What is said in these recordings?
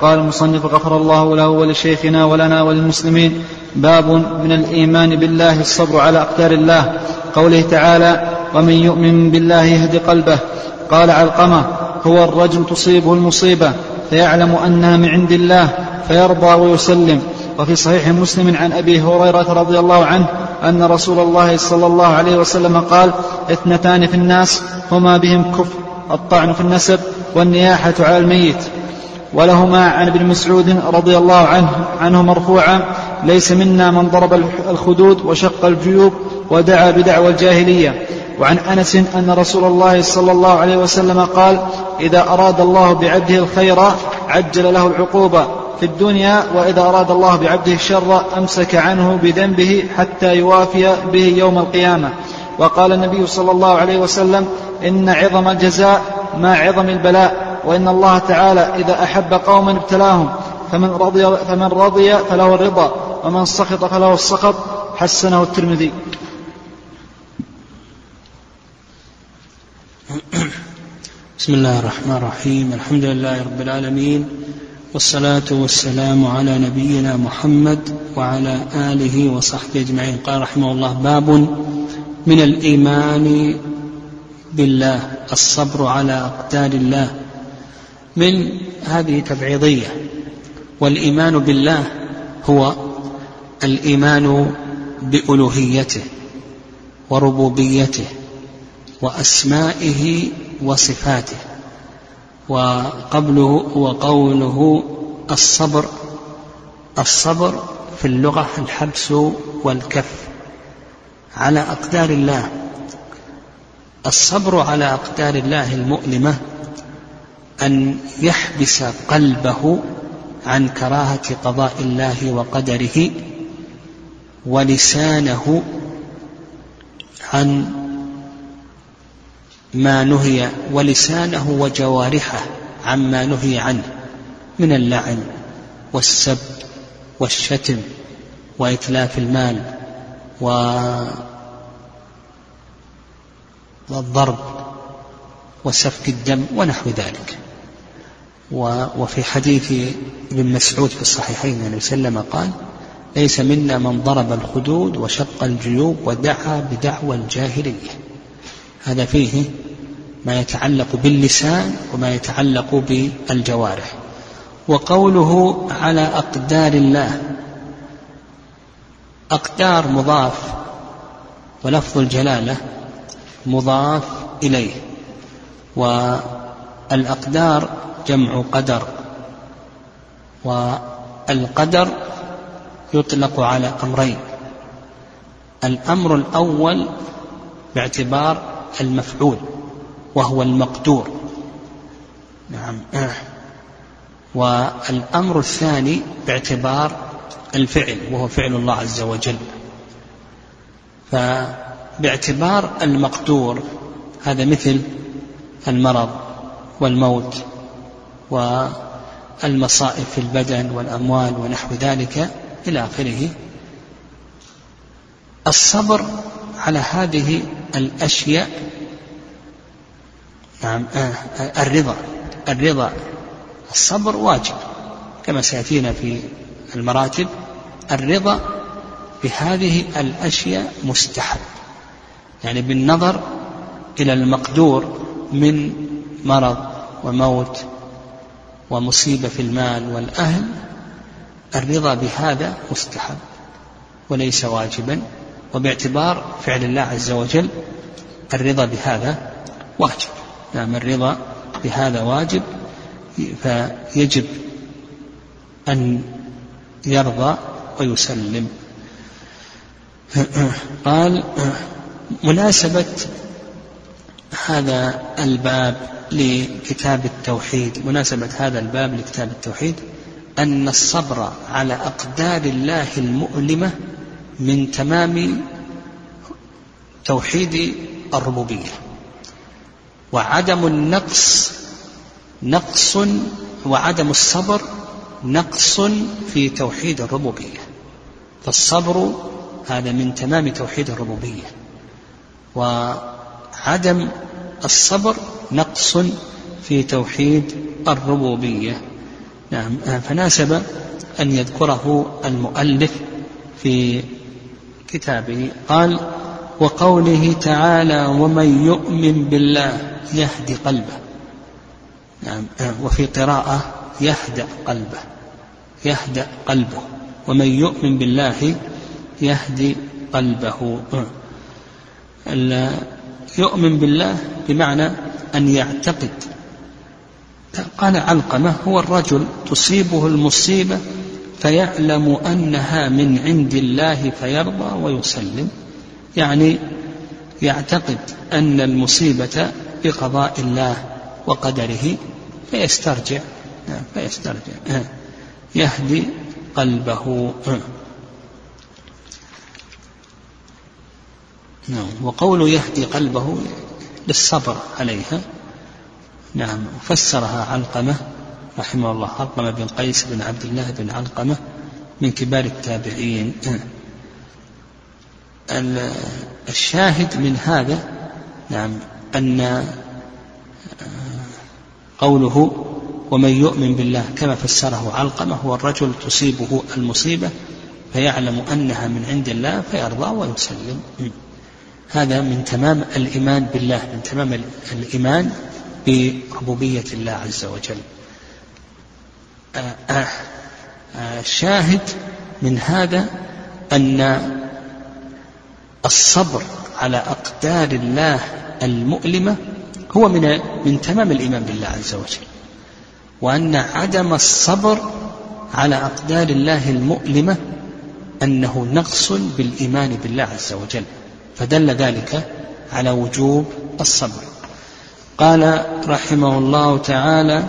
قال المصنف غفر الله له ولشيخنا ولنا وللمسلمين باب من الإيمان بالله الصبر على أقدار الله. قوله تعالى ومن يؤمن بالله يهد قلبه قال علقمة هو الرجل تصيبه المصيبة فيعلم أنها من عند الله فيرضى ويسلم وفي صحيح مسلم عن أبي هريرة رضي الله عنه أن رسول الله صلى الله عليه وسلم قال اثنتان في الناس هما بهم كفر الطعن في النسب والنياحة على الميت ولهما عن ابن مسعود رضي الله عنه عنه مرفوعا ليس منا من ضرب الخدود وشق الجيوب ودعا بدعوى الجاهلية. وعن أنس أن رسول الله صلى الله عليه وسلم قال إذا أراد الله بعبده الخير عجل له العقوبة في الدنيا وإذا أراد الله بعبده الشر أمسك عنه بذنبه حتى يوافي به يوم القيامة. وقال النبي صلى الله عليه وسلم إن عظم الجزاء ما عظم البلاء. وإن الله تعالى إذا أحب قوما ابتلاهم فمن رضي, فمن رضي فله الرضا ومن سخط فله السخط حسنه الترمذي. بسم الله الرحمن الرحيم الحمد لله رب العالمين والصلاة والسلام على نبينا محمد وعلى آله وصحبه أجمعين. قال رحمه الله باب من الإيمان بالله الصبر على أقدار الله. من هذه تبعيضية. والإيمان بالله هو الإيمان بألوهيته وربوبيته وأسمائه وصفاته. وقبله وقوله الصبر الصبر في اللغة الحبس والكف على أقدار الله. الصبر على أقدار الله المؤلمة أن يحبس قلبه عن كراهة قضاء الله وقدره ولسانه عن ما نهي ولسانه وجوارحه عما نهي عنه من اللعن والسب والشتم وإتلاف المال والضرب وسفك الدم ونحو ذلك. وفي حديث ابن مسعود في الصحيحين عليه وسلم قال ليس منا من ضرب الخدود وشق الجيوب ودعا بدعوى الجاهلية. هذا فيه ما يتعلق باللسان وما يتعلق بالجوارح. وقوله على أقدار الله أقدار مضاف ولفظ الجلالة مضاف إليه. والأقدار جمع قدر والقدر يطلق على أمرين الأمر الأول باعتبار المفعول وهو المقدور. نعم. والأمر الثاني باعتبار الفعل وهو فعل الله عز وجل. فباعتبار المقدور هذا مثل المرض والموت والمصائب في البدن والأموال ونحو ذلك إلى آخره. الصبر على هذه الأشياء نعم آه الرضا الرضا الصبر واجب كما سيأتينا في المراتب. الرضا بهذه الأشياء مستحب يعني بالنظر إلى المقدور من مرض وموت ومصيبة في المال والأهل الرضا بهذا مستحب وليس واجبا وباعتبار فعل الله عز وجل الرضا بهذا واجب. نعم الرضا بهذا واجب فيجب أن يرضى ويسلم. قال مناسبة هذا الباب لكتاب التوحيد. مناسبة هذا الباب لكتاب التوحيد. أن الصبر على أقدار الله المؤلمة من تمام توحيد الربوبية. وعدم النقص نقص وعدم الصبر نقص في توحيد الربوبية. فالصبر هذا من تمام توحيد الربوبية. وعدم الصبر نقص في توحيد الربوبية. نعم فناسب أن يذكره المؤلف في كتابه. قال وقوله تعالى ومن يؤمن بالله يهدي قلبه. نعم وفي قراءة يهدأ قلبه يهدأ قلبه. ومن يؤمن بالله يهدي قلبه. يؤمن بالله بمعنى أن يعتقد. قال علقمة هو الرجل تصيبه المصيبة فيعلم أنها من عند الله فيرضى ويسلم. يعني يعتقد أن المصيبة بقضاء الله وقدره فيسترجع فيسترجع يهدي قلبه. نعم. وقول يهدي قلبه للصبر عليها. نعم. فسرها علقمة رحمه الله علقمة بن قيس بن عبد الله بن علقمة من كبار التابعين. الشاهد من هذا نعم أن قوله ومن يؤمن بالله كما فسره علقمة هو الرجل تصيبه المصيبة فيعلم أنها من عند الله فيرضى ويسلم. هذا من تمام الإيمان بالله من تمام الإيمان بربوبية الله عز وجل. الشاهد من هذا أن الصبر على أقدار الله المؤلمة هو من من تمام الإيمان بالله عز وجل. وأن عدم الصبر على أقدار الله المؤلمة أنه نقص بالإيمان بالله عز وجل. فدل ذلك على وجوب الصبر. قال رحمه الله تعالى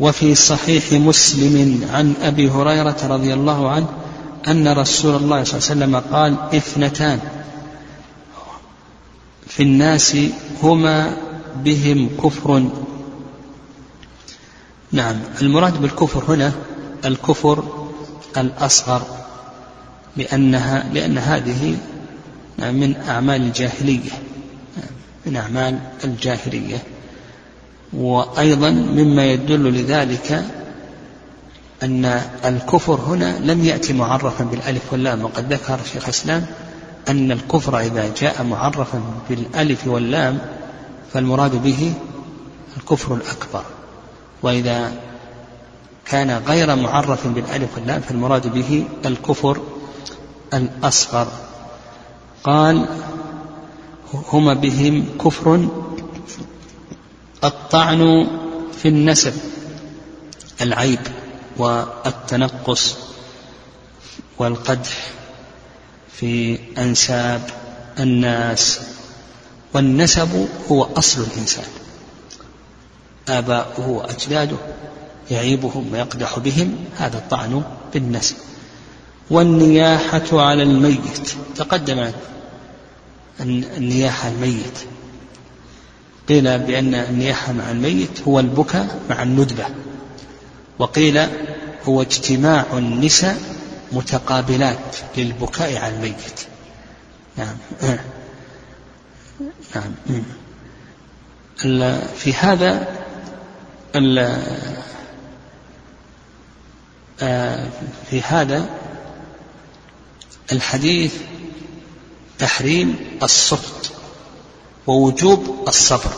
وفي صحيح مسلم عن أبي هريرة رضي الله عنه أن رسول الله صلى الله عليه وسلم قال إثنتان في الناس هما بهم كفر. نعم المراد بالكفر هنا الكفر الأصغر. لأنها لأن هذه من أعمال الجاهلية من أعمال الجاهلية. وأيضا مما يدل لذلك أن الكفر هنا لم يأتي معرفا بالألف واللام. وقد ذكر شيخ الإسلام أن الكفر إذا جاء معرفا بالألف واللام فالمراد به الكفر الأكبر. وإذا كان غير معرف بالألف واللام فالمراد به الكفر الأصغر قال هما بهم كفر الطعن في النسب العيب والتنقص والقدح في أنساب الناس. والنسب هو أصل الإنسان. آباؤه وأجداده يعيبهم ويقدح بهم هذا الطعن بالنسب. والنياحة على الميت. تقدم النياحة الميت. قيل بأن النياحة مع الميت هو البكاء مع الندبة. وقيل هو اجتماع النساء متقابلات للبكاء على الميت. نعم. نعم. في هذا في هذا الحديث تحريم السخط ووجوب الصبر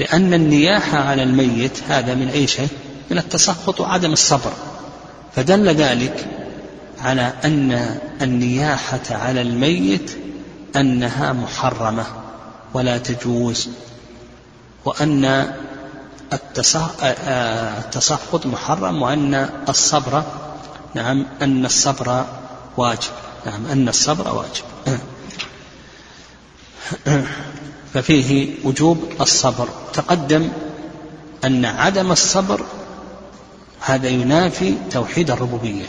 لأن النياحة على الميت هذا من أي شيء؟ من التسخط وعدم الصبر فدل ذلك على أن النياحة على الميت أنها محرمة ولا تجوز وأن التسخط محرم وأن الصبر نعم أن الصبر واجب. نعم أن الصبر واجب. ففيه وجوب الصبر. تقدم أن عدم الصبر هذا ينافي توحيد الربوبية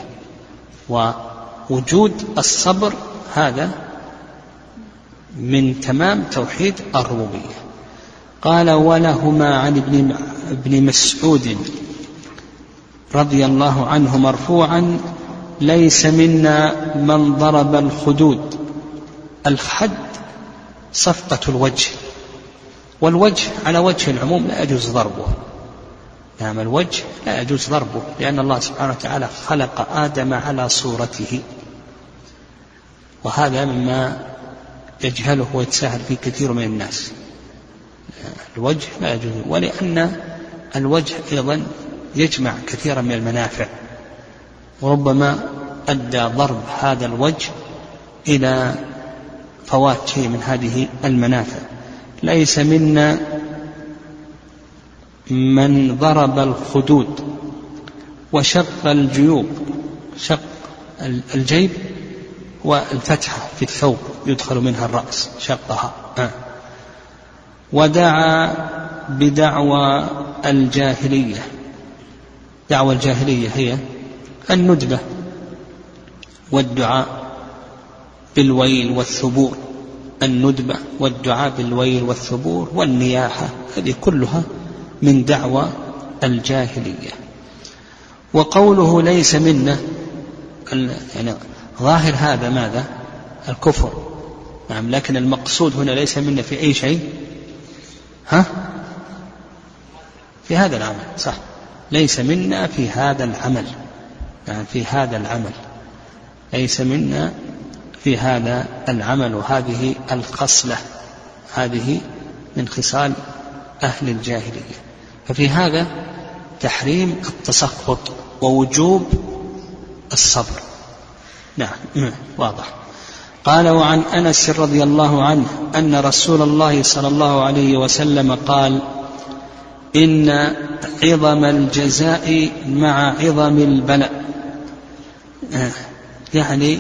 ووجود الصبر هذا من تمام توحيد الربوبية. قال ولهما عن ابن مسعود رضي الله عنه مرفوعا ليس منا من ضرب الخدود. الحد صفقة الوجه. والوجه على وجه العموم لا يجوز ضربه. نعم الوجه لا يجوز ضربه لأن الله سبحانه وتعالى خلق آدم على صورته. وهذا مما يجهله ويتساهل فيه كثير من الناس. الوجه لا يجوز ولأن الوجه أيضا يجمع كثيرا من المنافع. وربما أدى ضرب هذا الوجه إلى فوات شيء من هذه المنافع. ليس منا من ضرب الخدود وشق الجيوب شق الجيب والفتحة في الثوب يدخل منها الرأس شقها. ودعا بدعوى الجاهلية. دعوى الجاهلية هي الندبة والدعاء بالويل والثبور. الندبة والدعاء بالويل والثبور والنياحة هذه كلها من دعوى الجاهلية. وقوله ليس منا يعني ظاهر هذا ماذا؟ الكفر. نعم لكن المقصود هنا ليس منا في أي شيء. ها؟ في هذا العمل صح. ليس منا في هذا العمل. في هذا العمل. ليس منا في هذا العمل وهذه الخصلة هذه من خصال أهل الجاهلية. ففي هذا تحريم التسخط ووجوب الصبر. نعم واضح. قال وعن أنس رضي الله عنه أن رسول الله صلى الله عليه وسلم قال إن عظم الجزاء مع عظم البلاء. يعني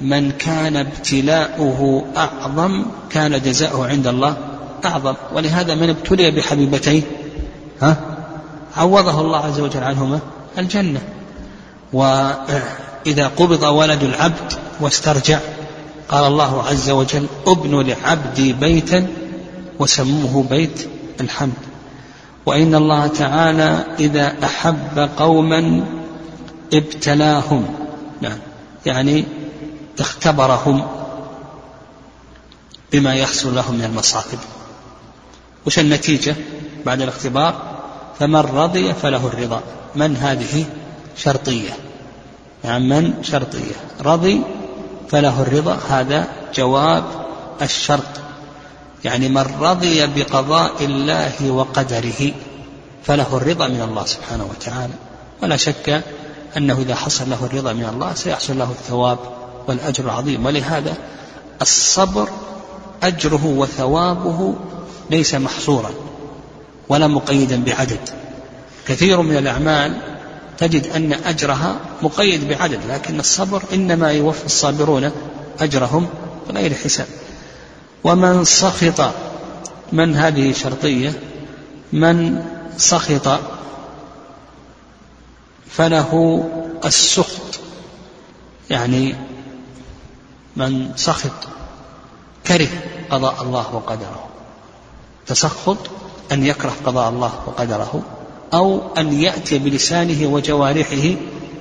من كان ابتلاؤه أعظم كان جزاؤه عند الله أعظم. ولهذا من ابتلي بحبيبتين ها؟ عوضه الله عز وجل عنهما الجنة. وإذا قبض ولد العبد واسترجع قال الله عز وجل ابن لعبدي بيتا وسموه بيت الحمد وإن الله تعالى إذا أحب قوما ابتلاهم. نعم. يعني اختبرهم بما يحصل لهم من المصائب وش النتيجة بعد الاختبار؟ فمن رضي فله الرضا. من هذه؟ شرطية. يعني من؟ شرطية. رضي فله الرضا. هذا جواب الشرط. يعني من رضي بقضاء الله وقدره فله الرضا من الله سبحانه وتعالى. ولا شك أنه إذا حصل له الرضا من الله سيحصل له الثواب والأجر العظيم. ولهذا الصبر أجره وثوابه ليس محصورا ولا مقيدا بعدد. كثير من الأعمال تجد أن أجرها مقيد بعدد لكن الصبر إنما يوفي الصابرون أجرهم بغير حساب. ومن سخط من هذه شرطية؟ من سخط فله السخط يعني من سخط كره قضاء الله وقدره. تسخط أن يكره قضاء الله وقدره أو أن يأتي بلسانه وجوارحه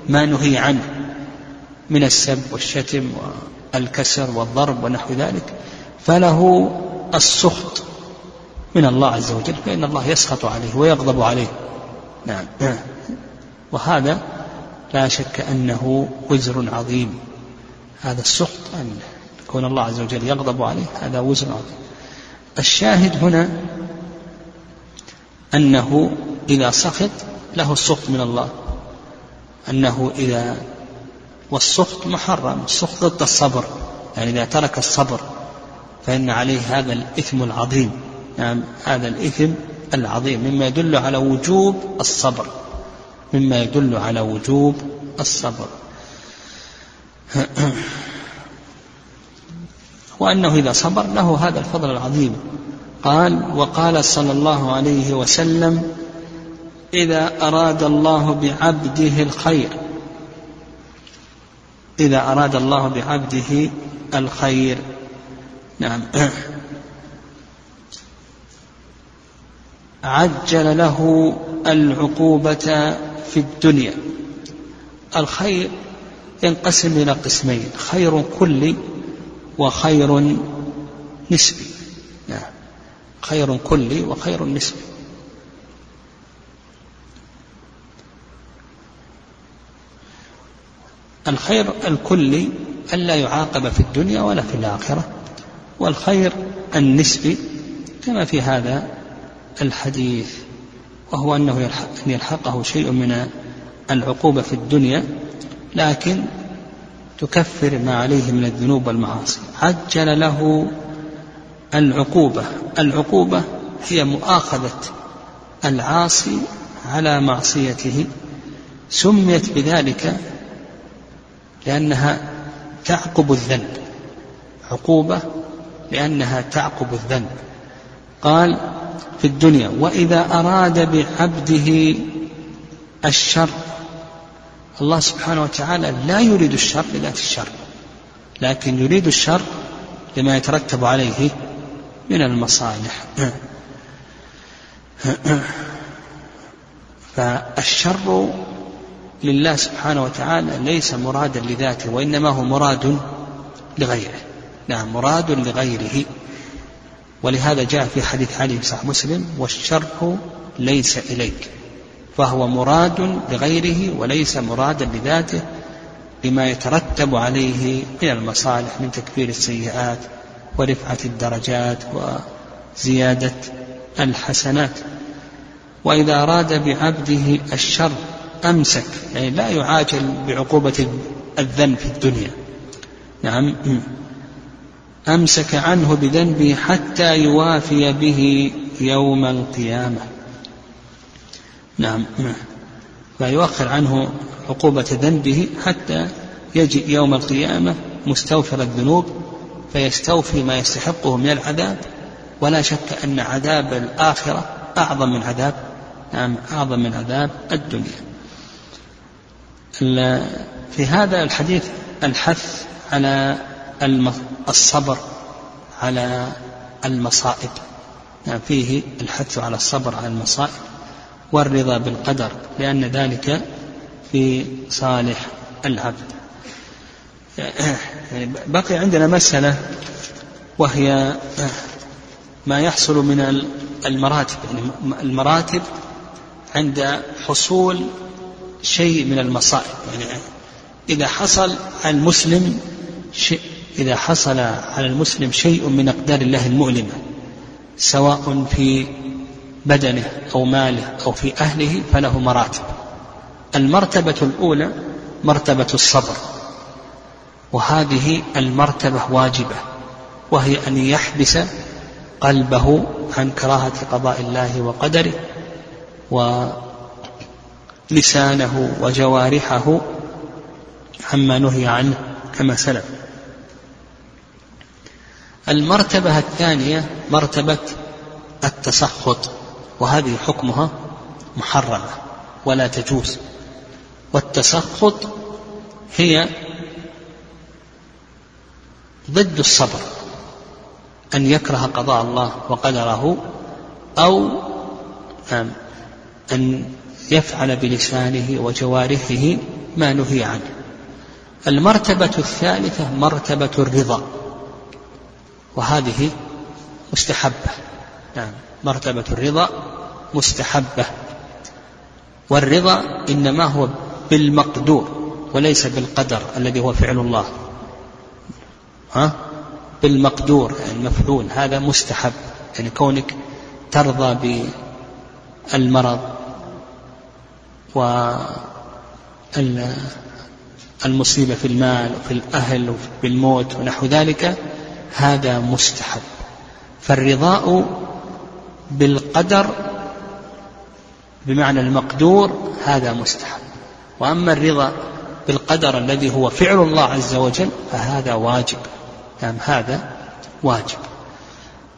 ما نهي عنه من السب والشتم والكسر والضرب ونحو ذلك. فله السخط من الله عز وجل فإن الله يسخط عليه ويغضب عليه. نعم. وهذا لا شك أنه وزر عظيم. هذا السخط أن يكون الله عز وجل يغضب عليه هذا وزر عظيم. الشاهد هنا أنه إذا سخط له السخط من الله. أنه إذا والسخط محرم السخط ضد الصبر. يعني إذا ترك الصبر فإن عليه هذا الإثم العظيم. يعني هذا الإثم العظيم مما يدل على وجوب الصبر. مما يدل على وجوب الصبر. وأنه إذا صبر له هذا الفضل العظيم. قال وقال صلى الله عليه وسلم إذا أراد الله بعبده الخير. إذا أراد الله بعبده الخير. نعم. عجل له العقوبة في الدنيا. الخير ينقسم إلى قسمين خير كلي وخير نسبي. نعم. خير كلي وخير نسبي. الخير الكلي ألا يعاقب في الدنيا ولا في الآخرة والخير النسبي كما في هذا الحديث. وهو أنه يلحق أن يلحقه شيء من العقوبة في الدنيا لكن تكفر ما عليه من الذنوب والمعاصي. عجل له العقوبة. العقوبة هي مؤاخذة العاصي على معصيته. سميت بذلك لأنها تعقب الذنب. عقوبة لأنها تعقب الذنب. قال في الدنيا وإذا أراد بعبده الشر الله سبحانه وتعالى لا يريد الشر لذات الشر لكن يريد الشر لما يترتب عليه من المصالح. فالشر لله سبحانه وتعالى ليس مرادا لذاته وإنما هو مراد لغيره. نعم مراد لغيره. ولهذا جاء في حديث علي صحيح مسلم والشر ليس إليك فهو مراد لغيره وليس مرادا لذاته لما يترتب عليه من المصالح من تكفير السيئات ورفعة الدرجات وزيادة الحسنات. وإذا أراد بعبده الشر أمسك يعني لا يعاجل بعقوبة الذنب في الدنيا. نعم. أمسك عنه بذنبه حتى يوافي به يوم القيامة. نعم فيؤخر عنه عقوبة ذنبه حتى يجي يوم القيامة مستوفر الذنوب فيستوفي ما يستحقه من العذاب. ولا شك أن عذاب الآخرة أعظم من عذاب نعم أعظم من عذاب الدنيا. في هذا الحديث الحث على الصبر على المصائب. نعم فيه الحث على الصبر على المصائب والرضا بالقدر لأن ذلك في صالح العبد. يعني بقي عندنا مسألة وهي ما يحصل من المراتب. يعني المراتب عند حصول شيء من المصائب. يعني إذا حصل على المسلم إذا حصل على المسلم شيء من أقدار الله المؤلمة سواء في بدنه أو ماله أو في أهله فله مراتب. المرتبة الأولى مرتبة الصبر وهذه المرتبة واجبة وهي أن يحبس قلبه عن كراهة قضاء الله وقدره ولسانه وجوارحه عما نهي عنه كما سلف. المرتبة الثانية مرتبة التسخط وهذه حكمها محرمة ولا تجوز. والتسخط هي ضد الصبر أن يكره قضاء الله وقدره أو أن يفعل بلسانه وجوارحه ما نهي عنه. المرتبة الثالثة مرتبة الرضا. وهذه مستحبة. نعم. مرتبة الرضا مستحبة. والرضا إنما هو بالمقدور وليس بالقدر الذي هو فعل الله. ها؟ بالمقدور يعني المفعول هذا مستحب. يعني كونك ترضى بالمرض والمصيبة في المال وفي الأهل وبالموت ونحو ذلك هذا مستحب. فالرضاء بالقدر بمعنى المقدور هذا مستحب. وأما الرضا بالقدر الذي هو فعل الله عز وجل فهذا واجب. نعم هذا واجب.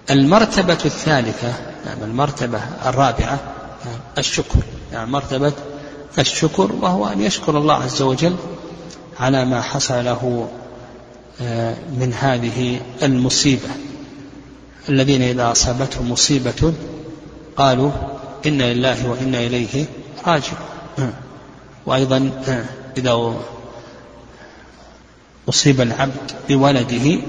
المرتبة الثالثة نعم المرتبة الرابعة نعم الشكر. نعم مرتبة الشكر وهو أن يشكر الله عز وجل على ما حصل له من هذه المصيبة. الذين إذا أصابتهم مصيبة قالوا إنا لله وإنا إليه راجعون. وأيضا إذا أصيب العبد بولده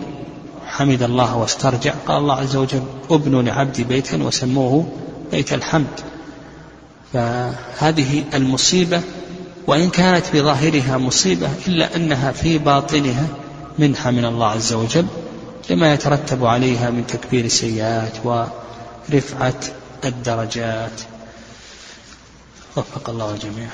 حمد الله واسترجع. قال الله عز وجل ابنوا لعبدي بيتا وسموه بيت الحمد. فهذه المصيبة وإن كانت بظاهرها مصيبة إلا أنها في باطنها منحة من الله عز وجل لما يترتب عليها من تكبير السيئات ورفعة الدرجات. وفق الله الجميع